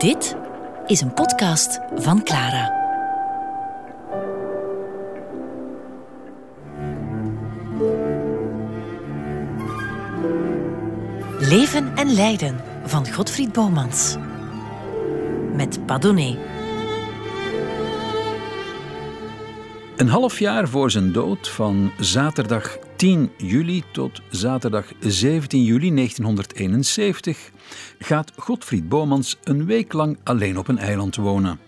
Dit is een podcast van Clara. Leven en lijden van Godfried Bomans. Met Padone. Een half jaar voor zijn dood, van zaterdag 10 juli tot zaterdag 17 juli 1971, gaat Godfried Bomans een week lang alleen op een eiland wonen.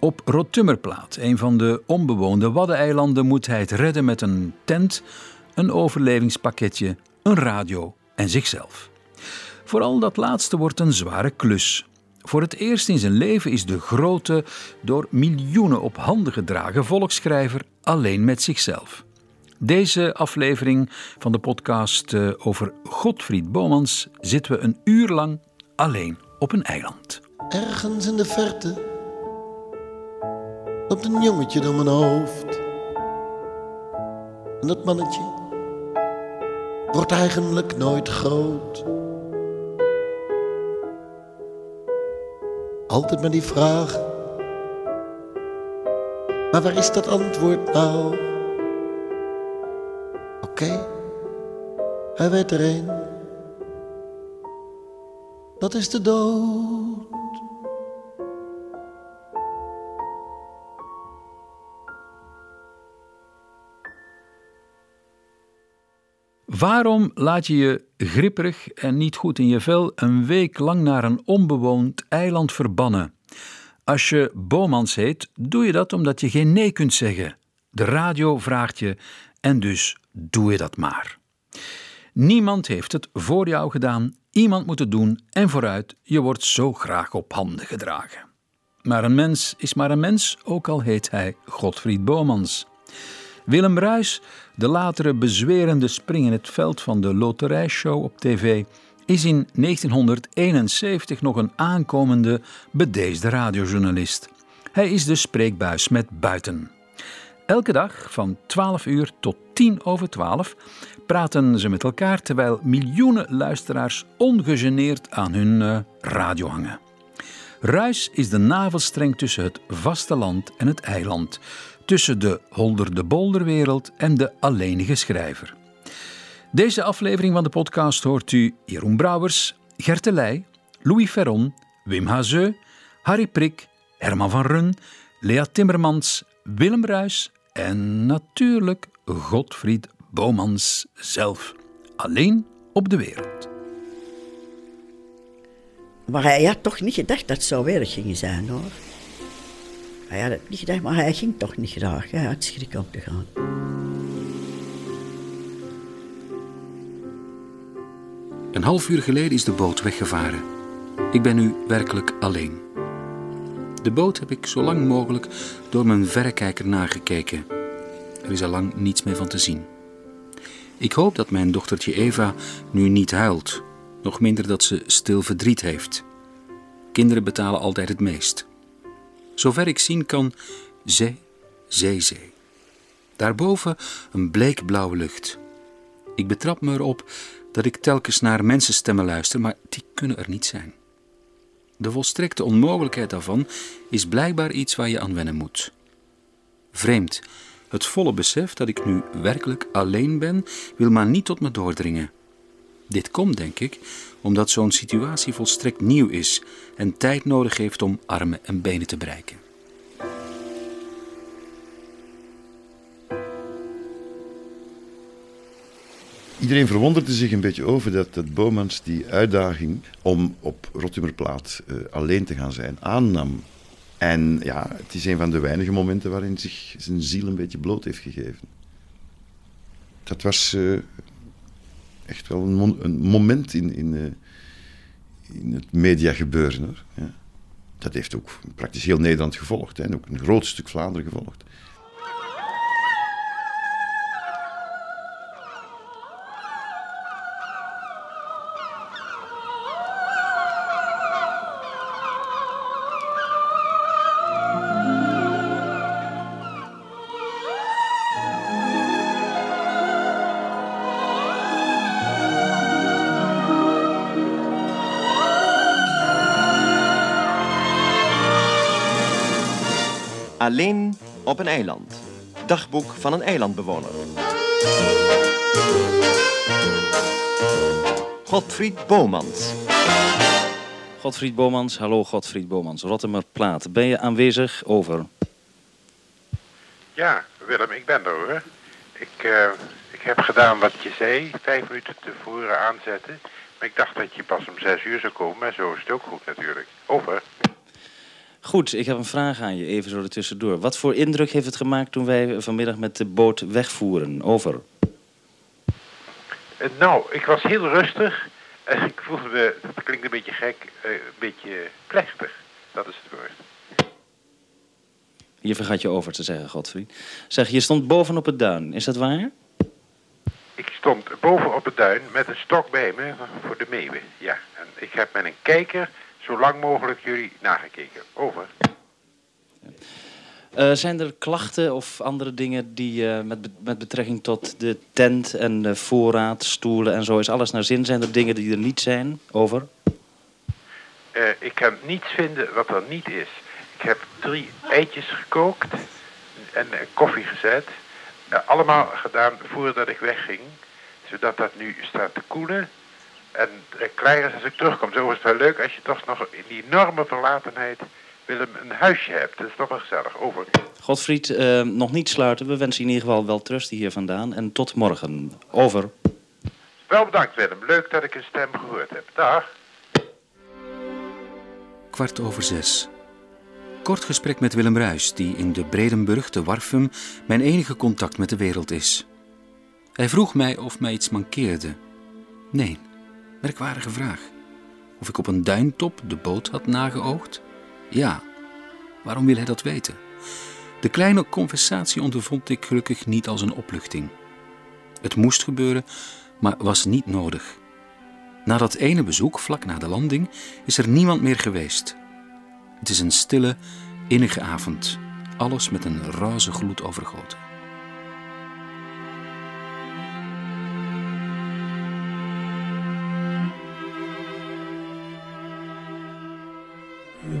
Op Rotummerplaat, een van de onbewoonde Waddeneilanden, moet hij het redden met een tent, een overlevingspakketje, een radio en zichzelf. Vooral dat laatste wordt een zware klus. Voor het eerst in zijn leven is de grote, door miljoenen op handen gedragen volksschrijver alleen met zichzelf. Deze aflevering van de podcast eh, over Godfried Bomans zitten we een uur lang alleen op een eiland. Ergens in de verte loopt een jongetje door mijn hoofd. En dat mannetje wordt eigenlijk nooit groot. Altijd maar die vraag. Maar waar is dat antwoord nou? Oké, hij weet er een. Dat is de dood. Waarom laat je je gripperig en niet goed in je vel een week lang naar een onbewoond eiland verbannen? Als je Bomans heet, doe je dat omdat je geen nee kunt zeggen. De radio vraagt je en dus doe je dat maar. Niemand heeft het voor jou gedaan, iemand moet het doen en vooruit, je wordt zo graag op handen gedragen. Maar een mens is maar een mens, ook al heet hij Godfried Bomans. Willem Ruis, de latere bezwerende spring in het veld van de loterijshow op tv, is in 1971 nog een aankomende, bedeesde radiojournalist. Hij is de spreekbuis met buiten. Elke dag van 12 uur tot 10 over 12 praten ze met elkaar terwijl miljoenen luisteraars ongegeneerd aan hun uh, radio hangen. Ruis is de navelstreng tussen het vasteland en het eiland, tussen de holder de bolderwereld en de alleenige schrijver. Deze aflevering van de podcast hoort u Jeroen Brouwers, Gert Leij, Louis Ferron, Wim Hazeu, Harry Prik, Herman van Run, Lea Timmermans, Willem Ruis en natuurlijk Godfried Bomans zelf. Alleen op de wereld. Maar hij had toch niet gedacht dat het zo weer ging zijn hoor. Hij had het niet gedacht, maar hij ging toch niet graag. Hij had schrik om te gaan. Een half uur geleden is de boot weggevaren. Ik ben nu werkelijk alleen. De boot heb ik zo lang mogelijk door mijn verrekijker nagekeken. Er is al lang niets meer van te zien. Ik hoop dat mijn dochtertje Eva nu niet huilt, nog minder dat ze stil verdriet heeft. Kinderen betalen altijd het meest. Zover ik zien kan, zee, zee, zee. Daarboven een bleekblauwe lucht. Ik betrap me erop dat ik telkens naar mensenstemmen luister, maar die kunnen er niet zijn. De volstrekte onmogelijkheid daarvan is blijkbaar iets waar je aan wennen moet. Vreemd, het volle besef dat ik nu werkelijk alleen ben, wil maar niet tot me doordringen. Dit komt, denk ik, omdat zo'n situatie volstrekt nieuw is en tijd nodig heeft om armen en benen te bereiken. Iedereen verwonderde zich een beetje over dat, dat Bomans die uitdaging om op Rottumerplaat uh, alleen te gaan zijn aannam. En ja, het is een van de weinige momenten waarin zich zijn ziel een beetje bloot heeft gegeven. Dat was uh, echt wel een, een, moment in, in, uh, in het mediagebeuren. Ja. Dat heeft ook praktisch heel Nederland gevolgd hè, en ook een groot stuk Vlaanderen gevolgd. Alleen op een eiland. Dagboek van een eilandbewoner. Godfried Bomans. Godfried Bomans, hallo Godfried Bomans, Plaat. Ben je aanwezig? Over. Ja, Willem, ik ben er hoor. Ik, uh, ik heb gedaan wat je zei, vijf minuten tevoren aanzetten. Maar ik dacht dat je pas om zes uur zou komen, maar zo is het ook goed natuurlijk. Over. Goed, ik heb een vraag aan je, even zo ertussendoor. Wat voor indruk heeft het gemaakt toen wij vanmiddag met de boot wegvoeren? Over. Uh, nou, ik was heel rustig. En ik voelde me, dat klinkt een beetje gek, uh, een beetje plechtig. Dat is het woord. Hier vergat je over te zeggen, Godfried. Zeg, je stond boven op het duin. Is dat waar? Ik stond boven op het duin met een stok bij me voor de meeuwen. Ja, en ik heb met een kijker zo lang mogelijk jullie nagekeken. Over. Uh, zijn er klachten of andere dingen die uh, met, met betrekking tot de tent en de voorraad, stoelen en zo, is alles naar zin? Zijn er dingen die er niet zijn? Over. Uh, ik kan niets vinden wat er niet is. Ik heb drie eitjes gekookt en koffie gezet. allemaal gedaan voordat ik wegging. Zodat dat nu staat te koelen. En klaar is als ik terugkom. Zo is het wel leuk als je toch nog in die enorme verlatenheid Willem een huisje hebt. Dat is toch wel gezellig. Over. Godfried, uh, nog niet sluiten. We wensen in ieder geval wel trust hier vandaan. En tot morgen. Over. Wel bedankt Willem. Leuk dat ik een stem gehoord heb. Dag. Kwart over zes. Kort gesprek met Willem Ruis, die in de Bredenburg te Warfum mijn enige contact met de wereld is. Hij vroeg mij of mij iets mankeerde. Nee, merkwaardige vraag. Of ik op een duintop de boot had nageoogd? Ja. Waarom wil hij dat weten? De kleine conversatie ondervond ik gelukkig niet als een opluchting. Het moest gebeuren, maar was niet nodig. Na dat ene bezoek, vlak na de landing, is er niemand meer geweest. Het is een stille, innige avond, alles met een roze gloed overgoten.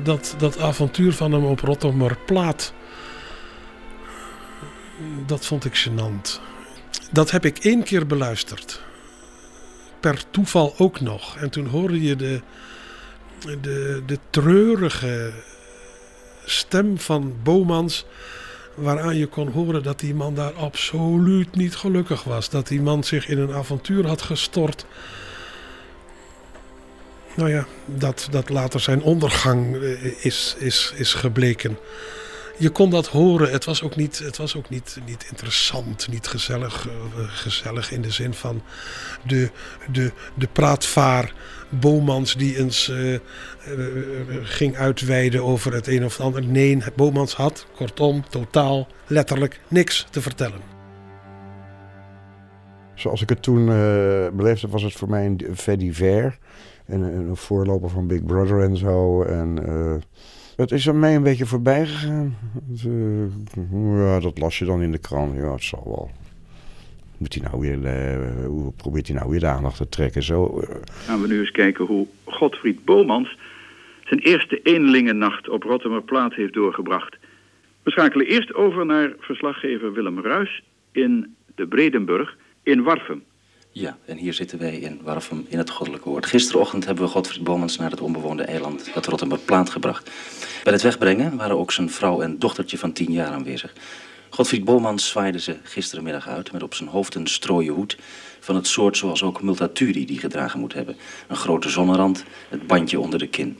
Dat, dat avontuur van hem op Plaat, dat vond ik gênant. Dat heb ik één keer beluisterd. Per toeval ook nog. En toen hoorde je de, de, de treurige stem van Bomans. Waaraan je kon horen dat die man daar absoluut niet gelukkig was. Dat die man zich in een avontuur had gestort. Nou ja, dat, dat later zijn ondergang eh, is, is, is gebleken je kon dat horen. Het was ook niet, het was ook niet, niet interessant, niet gezellig. Uh, gezellig in de zin van de, de, de praatvaar Bomans die eens uh, ging uitweiden over het een of het ander. Nee, Bomans had, kortom, totaal, letterlijk niks te vertellen. Zoals ik het toen beleefde, was het voor mij een fait divers. En een voorloper van Big Brother en zo. En het is er mij een beetje voorbij gegaan. Uh, ja, dat las je dan in de krant. Ja, het zal wel. Moet hij nou weer, hoe probeert hij nou weer de aandacht te trekken? Zo. Gaan we nu eens kijken hoe Godfried Bomans zijn eerste eenlingennacht op Rotterdamplaat heeft doorgebracht. We schakelen eerst over naar verslaggever Willem Ruis in de Bredenburg in Warfum. Ja, en hier zitten wij in Warfum in het Goddelijke Woord. Gisterochtend hebben we Godfried Bomans naar het onbewoonde eiland, het Rotterdamplaat, gebracht. Bij het wegbrengen waren ook zijn vrouw en dochtertje van tien jaar aanwezig. Godfried Bomans zwaaide ze gisterenmiddag uit met op zijn hoofd een strooien hoed van het soort zoals ook Multatuli die gedragen moet hebben. Een grote zonnerand, het bandje onder de kin.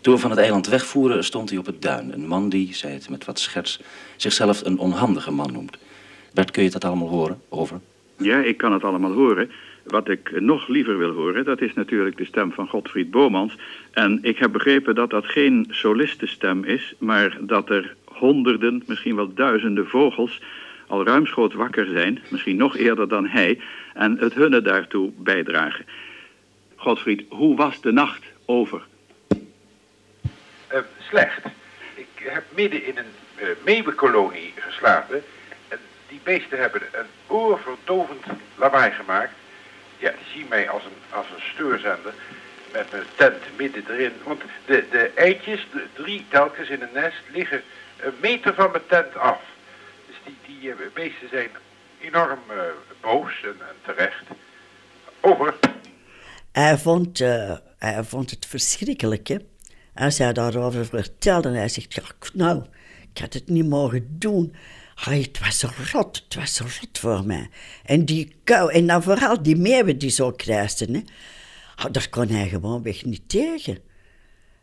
Toen we van het eiland wegvoeren stond hij op het duin. Een man die, zei het met wat scherts, zichzelf een onhandige man noemt. Bert, kun je dat allemaal horen? Over. Ja, ik kan het allemaal horen. Wat ik nog liever wil horen, dat is natuurlijk de stem van Godfried Bomans. En ik heb begrepen dat dat geen solistenstem is, maar dat er honderden, misschien wel duizenden vogels al ruimschoots wakker zijn, misschien nog eerder dan hij, en het hunne daartoe bijdragen. Godfried, hoe was de nacht over? Uh, slecht. Ik heb midden in een uh, geslapen die beesten hebben een oorverdovend lawaai gemaakt. Ja, zien mij als een, als een steurzender met mijn tent midden erin. Want de, de eitjes, de drie telkens in een nest, liggen een meter van mijn tent af. Dus die, die uh, beesten zijn enorm uh, boos en, en, terecht. Over. Hij vond, uh, hij vond het verschrikkelijk, hè. Als hij daarover vertelde, hij zegt, ja, nou, ik had het niet mogen doen. Het was rot, het was rot voor mij. En die kou, en dan vooral die meeuwen die zo kruisten, hè. Oh, daar kon hij gewoon weg niet tegen.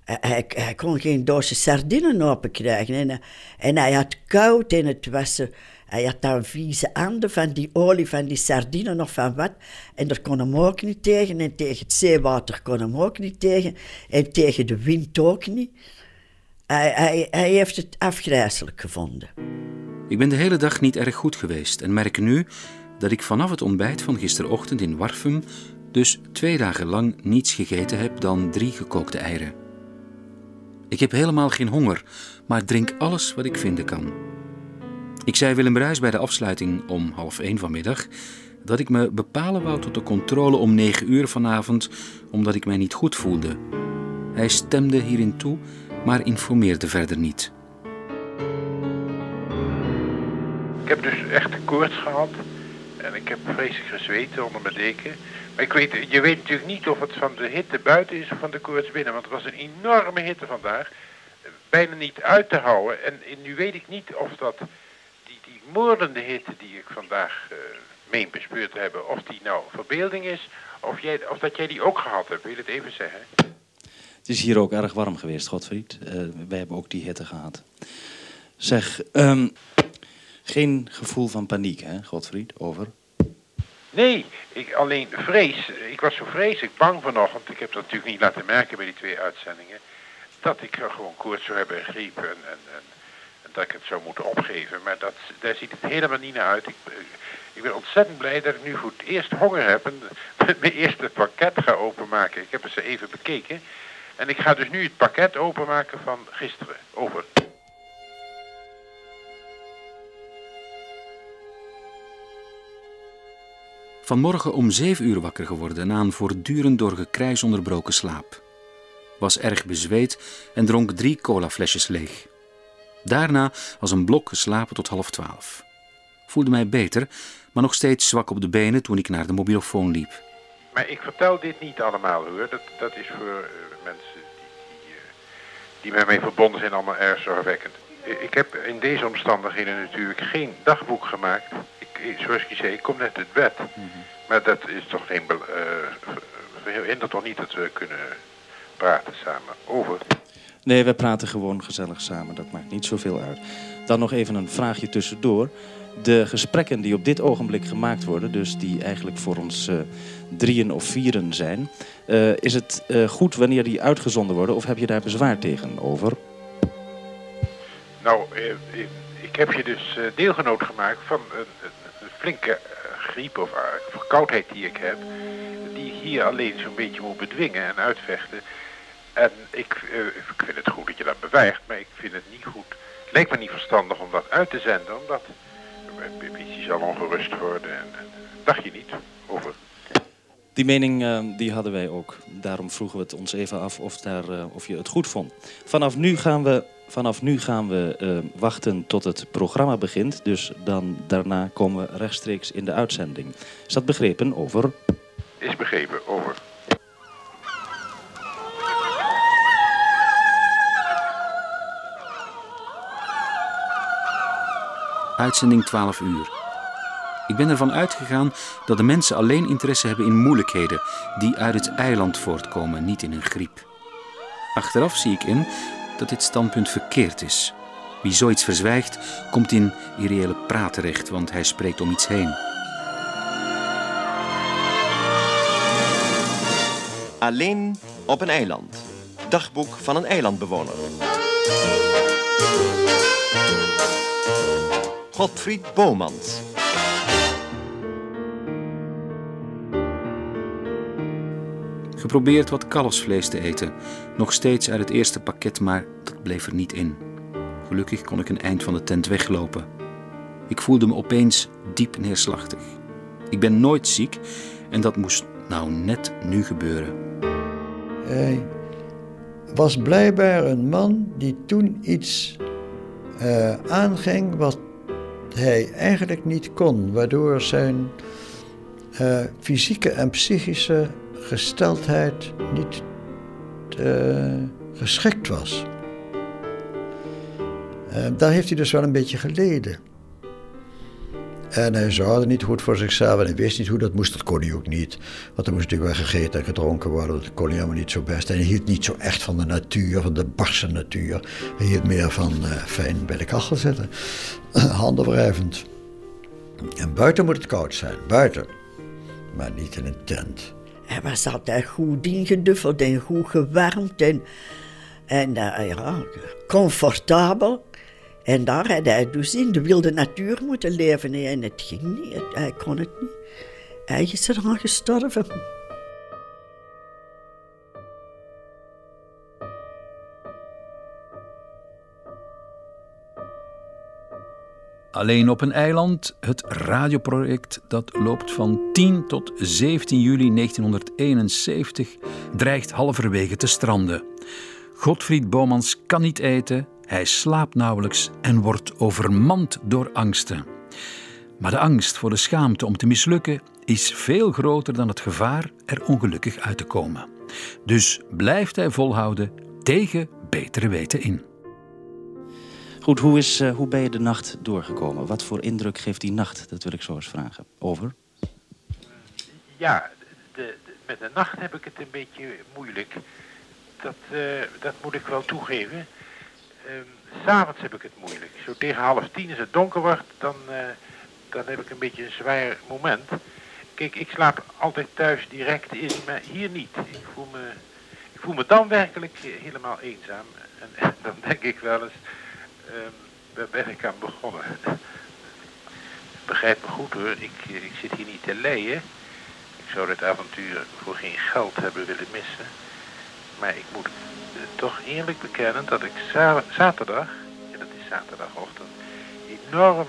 Hij, kon geen doosje sardinen open krijgen. En, en hij had koud en het was... Hij had dan vieze handen van die olie, van die sardinen of van wat. En daar kon hem ook niet tegen. En tegen het zeewater kon hem ook niet tegen. En tegen de wind ook niet. Hij, hij, hij heeft het afgrijzelijk gevonden. Ik ben de hele dag niet erg goed geweest en merk nu dat ik vanaf het ontbijt van gisterochtend in Warfum dus twee dagen lang niets gegeten heb dan drie gekookte eieren. Ik heb helemaal geen honger, maar drink alles wat ik vinden kan. Ik zei Willem Ruijs bij de afsluiting om half één vanmiddag dat ik me bepalen wou tot de controle om negen uur vanavond, omdat ik mij niet goed voelde. Hij stemde hierin toe, maar informeerde verder niet. Ik heb dus echt koorts gehad en ik heb vreselijk gezweten onder mijn deken. Maar ik weet, je weet natuurlijk niet of het van de hitte buiten is of van de koorts binnen. Want het was een enorme hitte vandaag. Bijna niet uit te houden. En, nu weet ik niet of dat die, die moordende hitte die ik vandaag uh, meen bespeurd te hebben, of die nou verbeelding is, of, jij, of dat jij die ook gehad hebt. Wil je het even zeggen? Het is hier ook erg warm geweest, Godfried. Uh, wij hebben ook die hitte gehad. Zeg, um, geen gevoel van paniek, hè, Godfried? Over. Nee, ik alleen vrees. Ik was zo vreselijk bang vanochtend. Ik heb dat natuurlijk niet laten merken bij die twee uitzendingen. Dat ik gewoon koorts zou hebben en, en, en, en, dat ik het zou moeten opgeven. Maar dat, daar ziet het helemaal niet naar uit. Ik, ik ben ontzettend blij dat ik nu voor het eerst honger heb en mijn eerste pakket ga openmaken. Ik heb het ze even bekeken. En ik ga dus nu het pakket openmaken van gisteren. Over. Vanmorgen om zeven uur wakker geworden na een voortdurend door gekrijs onderbroken slaap. Was erg bezweet en dronk drie colaflesjes leeg. Daarna als een blok geslapen tot half twaalf. Voelde mij beter, maar nog steeds zwak op de benen toen ik naar de mobielefoon liep. Maar ik vertel dit niet allemaal hoor. Dat, dat is voor uh, mensen die, die, uh, die met mij verbonden zijn allemaal erg zorgwekkend. Ik heb in deze omstandigheden natuurlijk geen dagboek gemaakt zoals je zei, ik kom net uit bed. Mm Maar dat is toch geen... Uh, hindert toch niet dat we kunnen praten samen over... Nee, we praten gewoon gezellig samen. Dat maakt niet zoveel uit. Dan nog even een vraagje tussendoor. De gesprekken die op dit ogenblik gemaakt worden, dus die eigenlijk voor ons uh, drieën of vieren zijn, uh, is het uh, goed wanneer die uitgezonden worden of heb je daar bezwaar tegen over? Nou, ik heb je dus deelgenoot gemaakt van flinke eh, griep of eh, verkoudheid die ik heb, die hier alleen zo'n beetje moet bedwingen en uitvechten. En ik, ik vind het goed dat je dat beweegt, maar ik vind het niet goed. Het lijkt me niet verstandig om dat uit te zenden, omdat de BBC zal ongerust worden. En, dacht je niet over? Die mening die hadden wij ook. Daarom vroegen we het ons even af of, daar, of je het goed vond. Vanaf nu gaan we Vanaf nu gaan we uh, wachten tot het programma begint. Dus dan daarna komen we rechtstreeks in de uitzending. Is dat begrepen? Over. Is begrepen. Over. Uitzending 12 uur. Ik ben ervan uitgegaan dat de mensen alleen interesse hebben in moeilijkheden die uit het eiland voortkomen, niet in een griep. Achteraf zie ik in dat dit standpunt verkeerd is. Wie zoiets verzwijgt, komt in irreële praat terecht, want hij spreekt om iets heen. Alleen op een eiland. Dagboek van een eilandbewoner. Godfried Bomans. Geprobeerd wat kalfsvlees te eten. Nog steeds uit het eerste pakket, maar dat bleef er niet in. Gelukkig kon ik een eind van de tent weglopen. Ik voelde me opeens diep neerslachtig. Ik ben nooit ziek en dat moest nou net nu gebeuren. Hij was blijkbaar een man die toen iets eh, aanging wat hij eigenlijk niet kon, waardoor zijn eh, fysieke en psychische gesteldheid niet eh, geschikt was. daar heeft hij dus wel een beetje geleden. En hij zorgde niet goed voor zichzelf en hij wist niet hoe dat moest. Dat kon hij ook niet. Want er moest natuurlijk wel gegeten en gedronken worden. Dat kon hij helemaal niet zo best. En hij hield niet zo echt van de natuur, van de barse natuur. Hij hield meer van uh, fijn bij de kachel zitten. Handen wrijvend. En buiten moet het koud zijn. Buiten. Maar niet in een tent. Hij was altijd goed ingeduffeld en goed gewarmd. En, en uh, ja, comfortabel. En daar had hij dus in de wilde natuur moeten leven. En het ging niet, hij kon het niet. Hij is eraan gestorven. Alleen op een eiland, het radioproject dat loopt van 10 tot 17 juli 1971, dreigt halverwege te stranden. Godfried Bomans kan niet eten, hij slaapt nauwelijks en wordt overmand door angsten. Maar de angst voor de schaamte om te mislukken is veel groter dan het gevaar er ongelukkig uit te komen. Dus blijft hij volhouden tegen betere weten in. Goed, hoe, is, uh, hoe ben je de nacht doorgekomen? Wat voor indruk geeft die nacht? Dat wil ik zo eens vragen. Over? Ja, de, met de nacht heb ik het een beetje moeilijk. Dat, uh, dat moet ik wel toegeven. Um, S'avonds heb ik het moeilijk. Zo tegen half tien is het donker wordt, dan, uh, dan heb ik een beetje een zwaar moment. Kijk, ik slaap altijd thuis direct in, maar hier niet. Ik voel me, ik voel me dan werkelijk helemaal eenzaam. En, en dan denk ik wel eens, um, waar ben ik aan begonnen? Begrijp me goed hoor, ik, ik zit hier niet te leien. Ik zou dit avontuur voor geen geld hebben willen missen. Maar ik moet toch eerlijk bekennen dat ik zaterdag, en dat is zaterdagochtend, enorm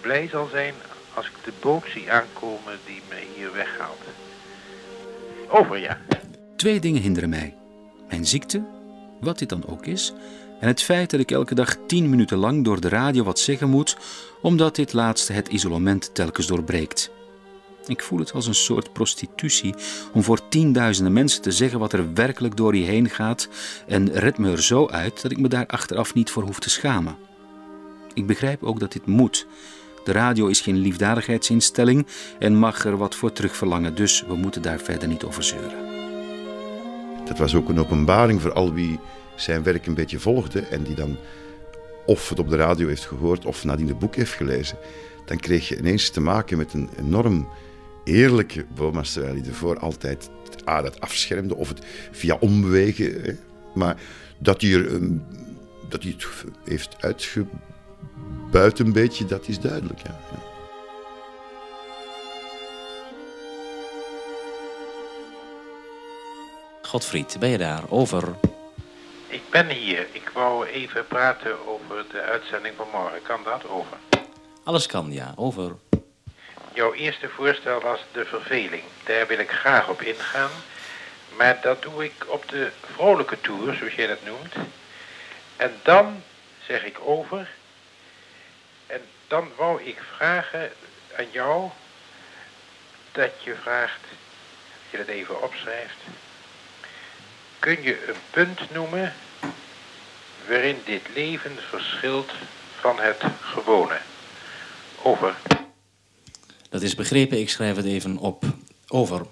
blij zal zijn als ik de boot zie aankomen die me hier weghaalt. Over ja. Twee dingen hinderen mij. Mijn ziekte, wat dit dan ook is, en het feit dat ik elke dag tien minuten lang door de radio wat zeggen moet, omdat dit laatste het isolement telkens doorbreekt. Ik voel het als een soort prostitutie om voor tienduizenden mensen te zeggen wat er werkelijk door je heen gaat en red me er zo uit dat ik me daar achteraf niet voor hoef te schamen. Ik begrijp ook dat dit moet. De radio is geen liefdadigheidsinstelling en mag er wat voor terugverlangen, dus we moeten daar verder niet over zeuren. Dat was ook een openbaring voor al wie zijn werk een beetje volgde en die dan of het op de radio heeft gehoord of nadien het boek heeft gelezen. Dan kreeg je ineens te maken met een enorm eerlijke Bomas, terwijl hij ervoor altijd ah, dat afschermde of het via omwegen. Hè. Maar dat hij, er, um, dat hij het heeft uitgebuit een beetje, dat is duidelijk. Ja. Godfried, ben je daar? Over. Ik ben hier. Ik wou even praten over de uitzending van morgen. Kan dat? Over. Alles kan, ja. Over. Jouw eerste voorstel was de verveling. Daar wil ik graag op ingaan. Maar dat doe ik op de vrolijke toer, zoals jij dat noemt. En dan zeg ik over. En dan wou ik vragen aan jou dat je vraagt, dat je dat even opschrijft. Kun je een punt noemen waarin dit leven verschilt van het gewone? Over. Dat is begrepen, ik schrijf het even op. Over.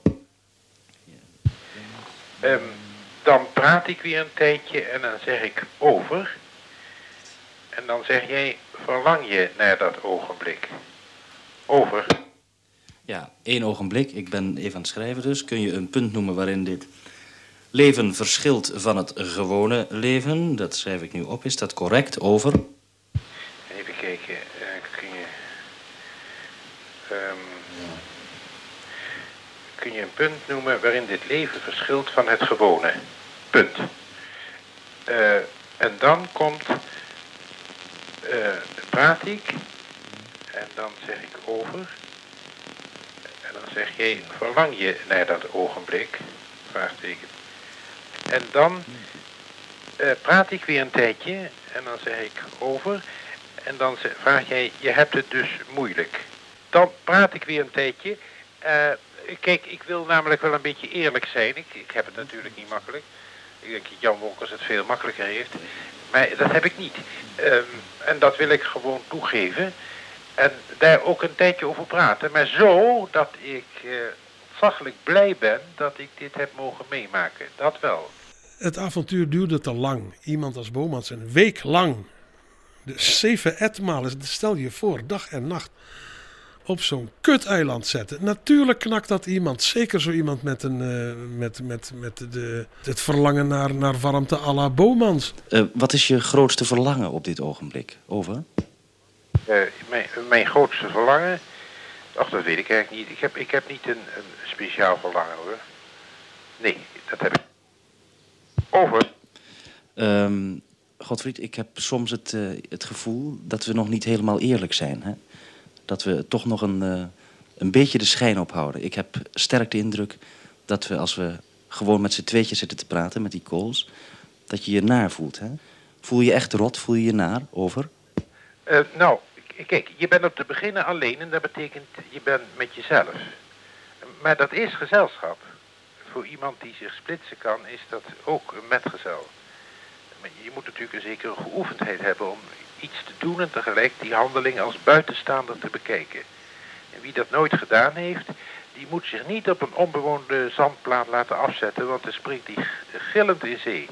Um, dan praat ik weer een tijdje en dan zeg ik over. En dan zeg jij, verlang je naar dat ogenblik? Over. Ja, één ogenblik. Ik ben even aan het schrijven dus. Kun je een punt noemen waarin dit leven verschilt van het gewone leven? Dat schrijf ik nu op. Is dat correct? Over. Even kijken. kun je een punt noemen waarin dit leven verschilt van het gewone. Punt. Uh, en dan komt, uh, praat ik, en dan zeg ik over, en dan zeg jij, verlang je naar dat ogenblik? Vraagteken. En dan uh, praat ik weer een tijdje, en dan zeg ik over, En dan vraag jij, je hebt het dus moeilijk. Dan praat ik weer een tijdje. Eh, kijk, ik wil namelijk wel een beetje eerlijk zijn. Ik, ik heb het natuurlijk niet makkelijk. Ik denk dat Jan Wolkers het veel makkelijker heeft. Maar dat heb ik niet. Ehm, en dat wil ik gewoon toegeven. En daar ook een tijdje over praten. Maar zo dat ik eh ontzaglijk blij ben dat ik dit heb mogen meemaken. Dat wel. Het avontuur duurde te lang. Iemand als Bomans een week lang. Dus zeven etmalen, stel je voor, dag en nacht. Op zo'n kuteiland zetten. Natuurlijk knakt dat iemand. Zeker zo iemand met, een, eh, met, met, met de, het verlangen naar, naar warmte à la Bomans. Eh, wat is je grootste verlangen op dit ogenblik? Over? Eh, mijn, mijn grootste verlangen. Ach, dat weet ik eigenlijk niet. Ik heb, ik heb niet een, een speciaal verlangen hoor. Nee, dat heb ik. Over. Ehm, Godfried, ik heb soms het, eh, het gevoel dat we nog niet helemaal eerlijk zijn. Hè? Dat we toch nog een, eh, een beetje de schijn ophouden. Ik heb sterk de indruk dat we als we gewoon met z'n tweetjes zitten te praten, met die calls, dat je je naar voelt. Hè? Voel je echt rot? Voel je je naar? Over? Eh, nou, kijk, je bent op te beginnen alleen en dat betekent je bent met jezelf. Maar dat is gezelschap. Voor iemand die zich splitsen kan, is dat ook een metgezel. Je moet natuurlijk een zekere geoefendheid hebben om iets te doen en tegelijk die handeling als buitenstaander te bekijken. En wie dat nooit gedaan heeft, die moet zich niet op een onbewoonde zandplaat laten afzetten, want dan springt g- gillend in zee.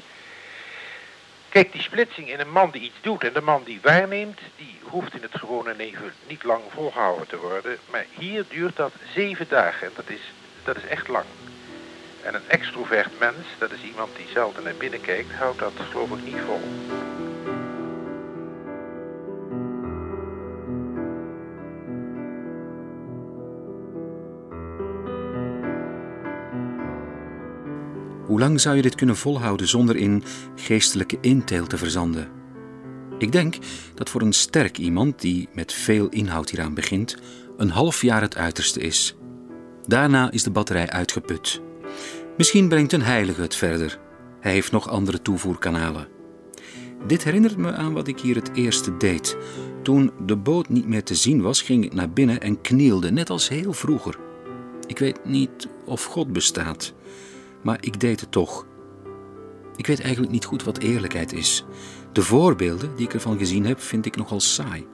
Kijk, die splitsing in een man die iets doet en de man die waarneemt, die hoeft in het gewone leven niet lang volgehouden te worden. Maar hier duurt dat zeven dagen en dat is, dat is echt lang. En een extrovert mens, dat is iemand die zelden naar binnen kijkt, houdt dat geloof ik niet vol. Hoe lang zou je dit kunnen volhouden zonder in geestelijke inteel te verzanden? Ik denk dat voor een sterk iemand die met veel inhoud hieraan begint, een half jaar het uiterste is. Daarna is de batterij uitgeput. Misschien brengt een heilige het verder. Hij heeft nog andere toevoerkanalen. Dit herinnert me aan wat ik hier het eerste deed. Toen de boot niet meer te zien was, ging ik naar binnen en knielde, net als heel vroeger. Ik weet niet of God bestaat, maar ik deed het toch. Ik weet eigenlijk niet goed wat eerlijkheid is. De voorbeelden die ik ervan gezien heb, vind ik nogal saai.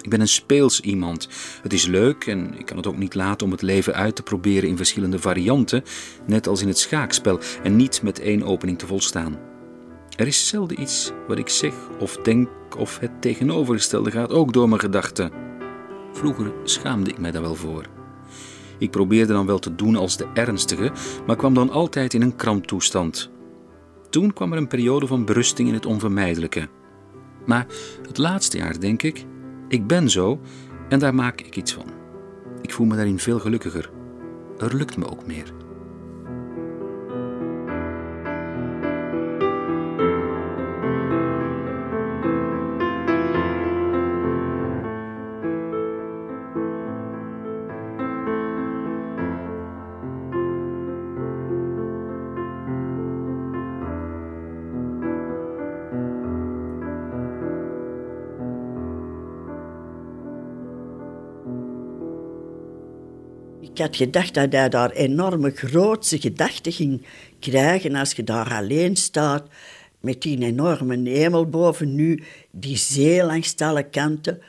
Ik ben een speels iemand. Het is leuk en ik kan het ook niet laten om het leven uit te proberen in verschillende varianten, net als in het schaakspel, en niet met één opening te volstaan. Er is zelden iets wat ik zeg of denk of het tegenovergestelde gaat ook door mijn gedachten. Vroeger schaamde ik mij daar wel voor. Ik probeerde dan wel te doen als de ernstige, maar kwam dan altijd in een kramptoestand. Toen kwam er een periode van berusting in het onvermijdelijke. Maar het laatste jaar denk ik, ik ben zo en daar maak ik iets van. Ik voel me daarin veel gelukkiger. Er lukt me ook meer. Ik had gedacht dat hij daar enorme grootse gedachten ging krijgen als je daar alleen staat met die enorme hemel boven nu, die zee langs alle kanten.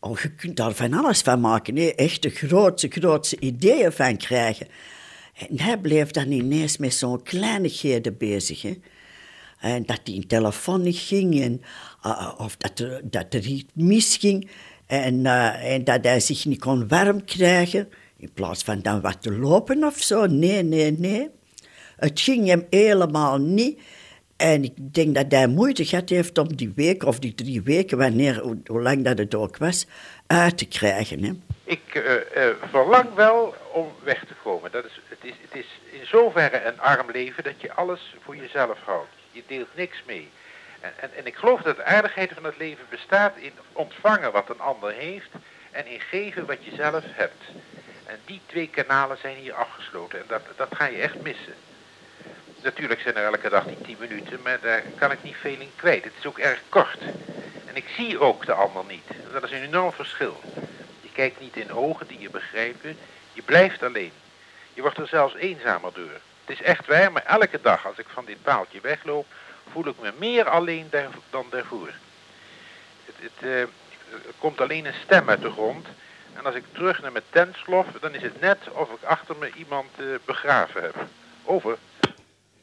Oh, je kunt daar van alles van maken, hè? echt grootste ideeën van krijgen. En hij bleef dan ineens met zo'n kleinigheden bezig. Hè? En dat die telefoon niet ging en, uh, of dat er, dat er iets misging en, uh, en dat hij zich niet kon warm krijgen. In plaats van dan wat te lopen of zo. Nee, nee, nee. Het ging hem helemaal niet. En ik denk dat hij moeite gehad heeft om die week of die drie weken, wanneer, hoe, lang dat het ook was, uit te krijgen. Hè. Ik uh, uh, verlang wel om weg te komen. Dat is, het, is, het is in zoverre een arm leven dat je alles voor jezelf houdt. Je deelt niks mee. En, en, en ik geloof dat de aardigheid van het leven bestaat in ontvangen wat een ander heeft en in geven wat je zelf hebt. En die twee kanalen zijn hier afgesloten en dat, dat ga je echt missen. Natuurlijk zijn er elke dag die tien minuten, maar daar kan ik niet veel in kwijt. Het is ook erg kort. En ik zie ook de ander niet. Dat is een enorm verschil. Je kijkt niet in ogen die je begrijpen. Je blijft alleen. Je wordt er zelfs eenzamer door. Het is echt waar, maar elke dag als ik van dit paaltje wegloop, voel ik me meer alleen dan daarvoor. Het, het, uh, er komt alleen een stem uit de grond. En als ik terug naar mijn tent slof, dan is het net of ik achter me iemand uh, begraven heb. Over.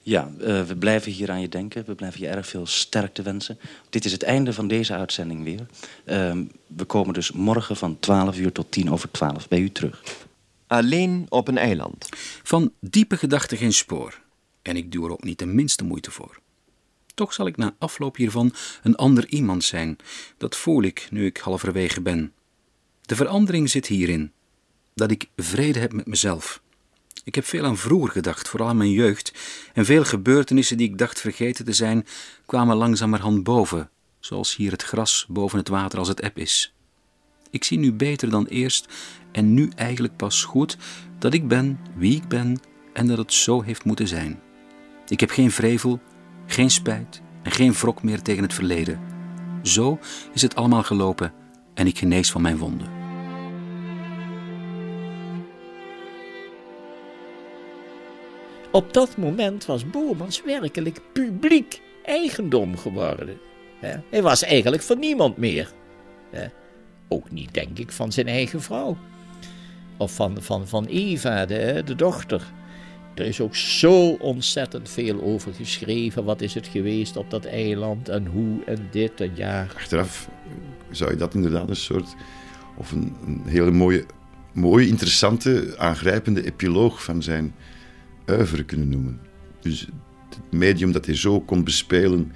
Ja, uh, we blijven hier aan je denken. We blijven je erg veel sterkte wensen. Dit is het einde van deze uitzending weer. Uh, we komen dus morgen van 12 uur tot 10 over 12 bij u terug. Alleen op een eiland. Van diepe gedachten geen spoor. En ik doe er ook niet de minste moeite voor. Toch zal ik na afloop hiervan een ander iemand zijn. Dat voel ik nu ik halverwege ben. De verandering zit hierin. Dat ik vrede heb met mezelf. Ik heb veel aan vroeger gedacht, vooral aan mijn jeugd, en veel gebeurtenissen die ik dacht vergeten te zijn, kwamen langzamerhand boven, zoals hier het gras boven het water als het eb is. Ik zie nu beter dan eerst en nu eigenlijk pas goed dat ik ben wie ik ben en dat het zo heeft moeten zijn. Ik heb geen vrevel, geen spijt en geen wrok meer tegen het verleden. Zo is het allemaal gelopen en ik genees van mijn wonden. Op dat moment was Boermans werkelijk publiek eigendom geworden. Hij was eigenlijk van niemand meer. Ook niet, denk ik, van zijn eigen vrouw. Of van, van, van Eva, de, de dochter. Er is ook zo ontzettend veel over geschreven. Wat is het geweest op dat eiland en hoe en dit en ja. Achteraf zou je dat inderdaad een soort. of een, hele mooie, mooie, interessante, aangrijpende epiloog van zijn uiveren kunnen noemen. Dus het medium dat hij zo kon bespelen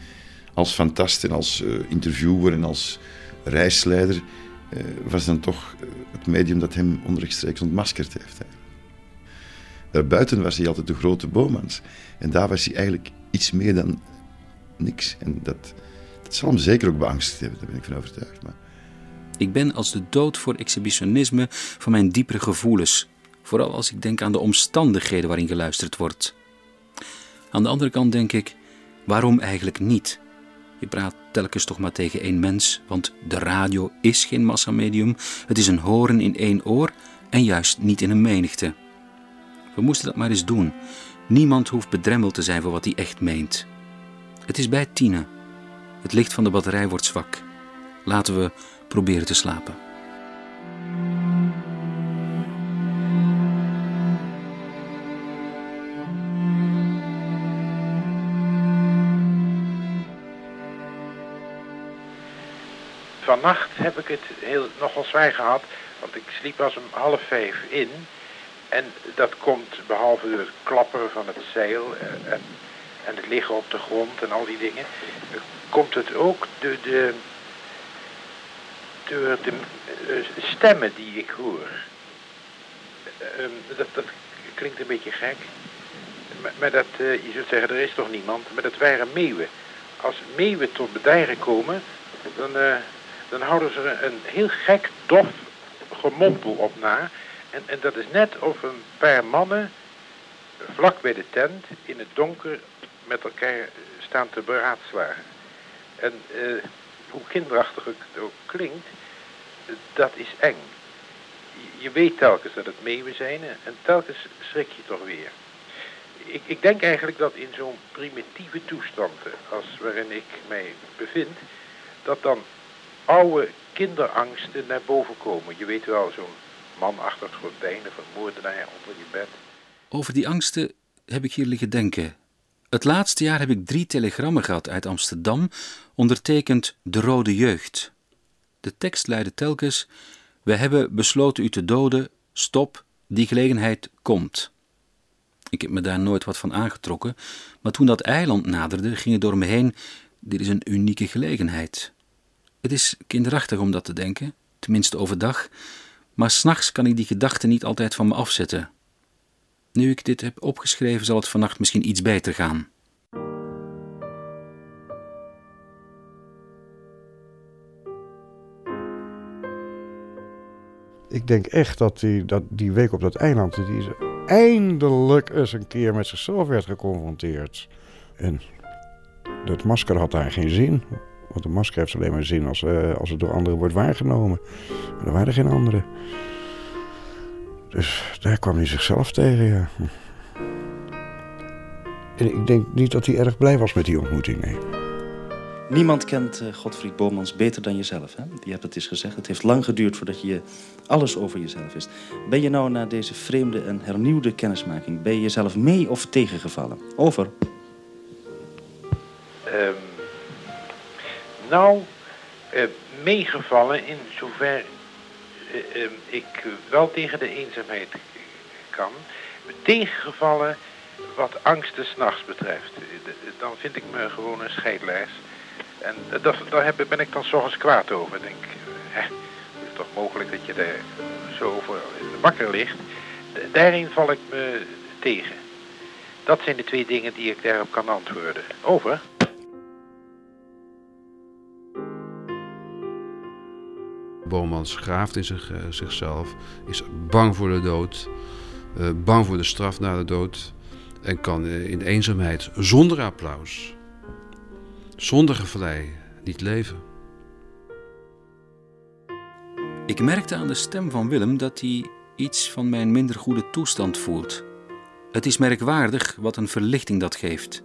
als fantast en als uh, interviewer en als reisleider, uh, was dan toch eh, het medium dat hem onrechtstreeks ontmaskerd heeft. Daarbuiten was hij altijd de grote Bomans. En daar was hij eigenlijk iets meer dan niks. En dat, dat zal hem zeker ook beangstigd hebben, daar ben ik van overtuigd. Maar... Ik ben als de dood voor exhibitionisme van mijn diepere gevoelens. Vooral als ik denk aan de omstandigheden waarin geluisterd wordt. Aan de andere kant denk ik, waarom eigenlijk niet? Je praat telkens toch maar tegen één mens, want de radio is geen massamedium. Het is een horen in één oor en juist niet in een menigte. We moesten dat maar eens doen. Niemand hoeft bedremmeld te zijn voor wat hij echt meent. Het is bij Tine. Het licht van de batterij wordt zwak. Laten we proberen te slapen. Vannacht heb ik het heel, nogal zwaar gehad, want ik sliep pas om half vijf in. En dat komt behalve door het klapperen van het zeil en, en het liggen op de grond en al die dingen, komt het ook door de, door de uh, stemmen die ik hoor. Uh, dat, dat klinkt een beetje gek. Maar, dat, je zult zeggen, er is toch niemand, maar dat waren meeuwen. Als meeuwen tot bedijgen komen, dan, dan houden ze er een heel gek, dof gemompel op na. En, en dat is net of een paar mannen vlak bij de tent in het donker met elkaar staan te beraadslagen. En uh, hoe kinderachtig het ook klinkt, dat is eng. Je, weet telkens dat het meeuwen zijn en telkens schrik je toch weer. Ik, ik denk eigenlijk dat in zo'n primitieve toestand als waarin ik mij bevind, dat dan oude kinderangsten naar boven komen. Je weet wel, zo'n man achter het gordijn moordenaar onder je bed. Over die angsten heb ik hier liggen denken. Het laatste jaar heb ik drie telegrammen gehad uit Amsterdam, ondertekend De Rode Jeugd. De tekst luidde telkens: We hebben besloten u te doden, stop, die gelegenheid komt. Ik heb me daar nooit wat van aangetrokken, maar toen dat eiland naderde, ging het door me heen: Dit is een unieke gelegenheid. Het is kinderachtig om dat te denken, tenminste overdag, maar s'nachts kan ik die gedachten niet altijd van me afzetten. Nu ik dit heb opgeschreven, zal het vannacht misschien iets beter gaan. Ik denk echt dat die, dat die week op dat eiland, die is eindelijk eens een keer met zichzelf werd geconfronteerd. En dat masker had daar geen zin. Want een masker heeft alleen maar zin als, uh, als het door anderen wordt waargenomen. Maar er waren geen anderen. Dus daar kwam hij zichzelf tegen, ja. En ik denk niet dat hij erg blij was met die ontmoeting, nee. Niemand kent uh, Godfried Bomans beter dan jezelf. Hè? Je hebt het eens gezegd. Het heeft lang geduurd voordat je alles over jezelf wist. Ben je nou na deze vreemde en hernieuwde kennismaking... ben je jezelf mee of tegengevallen? Over. Um, nou, uh, meegevallen in zover uh, uh, ik wel tegen de eenzaamheid kan. Tegengevallen wat angsten s'nachts betreft. Dan vind ik me gewoon een scheidlijst. En dat, daar ben ik dan s'ochtends kwaad over. Denk, hè, het is toch mogelijk dat je daar zo over wakker ligt. Daarin val ik me tegen. Dat zijn de twee dingen die ik daarop kan antwoorden. Over. Bomans graaft in zich, uh, zichzelf, is bang voor de dood, uh, bang voor de straf na de dood en kan uh, in eenzaamheid zonder applaus zonder gevlei niet leven. Ik merkte aan de stem van Willem dat hij iets van mijn minder goede toestand voelt. Het is merkwaardig wat een verlichting dat geeft.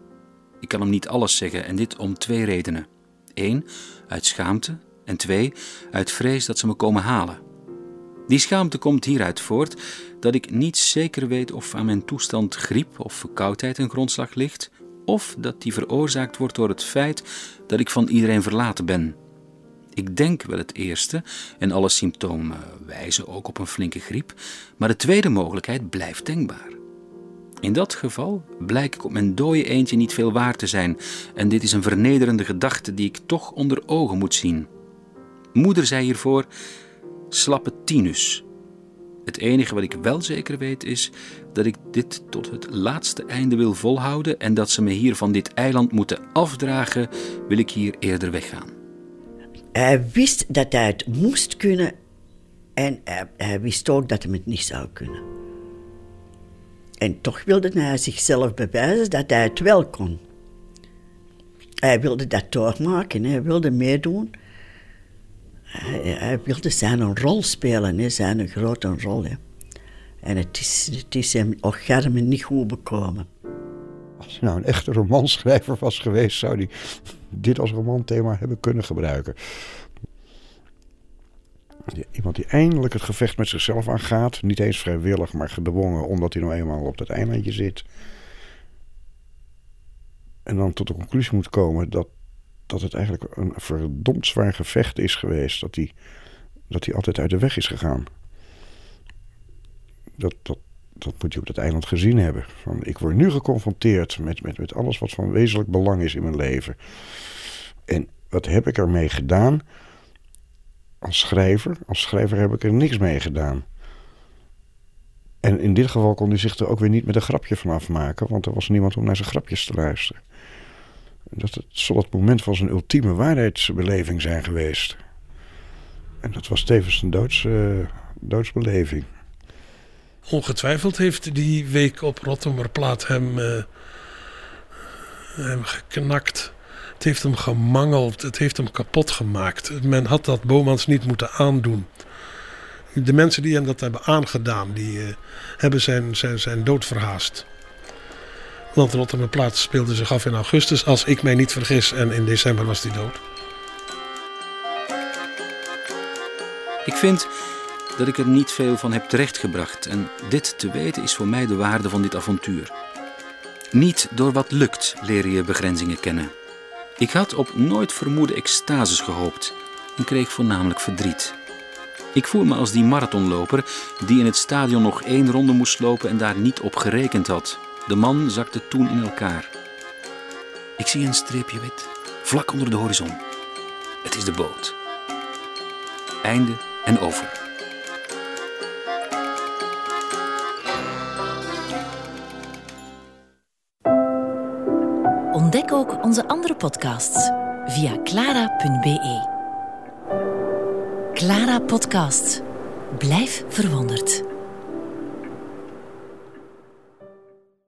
Ik kan hem niet alles zeggen en dit om twee redenen. Eén, uit schaamte en twee, uit vrees dat ze me komen halen. Die schaamte komt hieruit voort dat ik niet zeker weet of aan mijn toestand griep of verkoudheid een grondslag ligt, of dat die veroorzaakt wordt door het feit dat ik van iedereen verlaten ben. Ik denk wel het eerste, en alle symptomen wijzen ook op een flinke griep, maar de tweede mogelijkheid blijft denkbaar. In dat geval blijk ik op mijn dode eentje niet veel waard te zijn, en dit is een vernederende gedachte die ik toch onder ogen moet zien. Moeder zei hiervoor: slappe tinus, het enige wat ik wel zeker weet is dat ik dit tot het laatste einde wil volhouden en dat ze me hier van dit eiland moeten afdragen, wil ik hier eerder weggaan. Hij wist dat hij het moest kunnen en hij, wist ook dat hij het niet zou kunnen. En toch wilde hij zichzelf bewijzen dat hij het wel kon. Hij wilde dat doormaken, hij wilde meedoen. Hij, wilde zijn rol spelen, hè, zijn grote rol. Hè. En het is, het is hem niet goed bekomen. Als hij nou een echte romanschrijver was geweest, zou hij dit als romanthema hebben kunnen gebruiken. Iemand die eindelijk het gevecht met zichzelf aangaat. Niet eens vrijwillig, maar gedwongen, omdat hij nou eenmaal op dat eilandje zit. En dan tot de conclusie moet komen dat dat het eigenlijk een verdomd zwaar gevecht is geweest. Dat hij dat altijd uit de weg is gegaan. Dat, dat, dat moet je op dat eiland gezien hebben. Van, ik word nu geconfronteerd met, met, met alles wat van wezenlijk belang is in mijn leven. En wat heb ik ermee gedaan? Als schrijver, als schrijver heb ik er niks mee gedaan. En in dit geval kon hij zich er ook weer niet met een grapje van afmaken, want er was niemand om naar zijn grapjes te luisteren. Dat het zal het moment van zijn ultieme waarheidsbeleving zijn geweest. En dat was tevens een doods, uh, doodsbeleving. Ongetwijfeld heeft die week op Rottumerplaat hem, uh, hem geknakt. Het heeft hem gemangeld, het heeft hem kapot gemaakt. Men had dat Bomans niet moeten aandoen. De mensen die hem dat hebben aangedaan, die uh, hebben zijn, zijn, zijn dood verhaast. Want Rotterdam Plaats speelde zich af in augustus, als ik mij niet vergis. En in december was hij dood. Ik vind dat ik er niet veel van heb terechtgebracht. En dit te weten is voor mij de waarde van dit avontuur. Niet door wat lukt leer je begrenzingen kennen. Ik had op nooit vermoede extases gehoopt en kreeg voornamelijk verdriet. Ik voel me als die marathonloper die in het stadion nog één ronde moest lopen en daar niet op gerekend had. De man zakte toen in elkaar. Ik zie een streepje wit, vlak onder de horizon. Het is de boot. Einde en over. Ontdek ook onze andere podcasts via clara.be. Clara Podcast. Blijf verwonderd.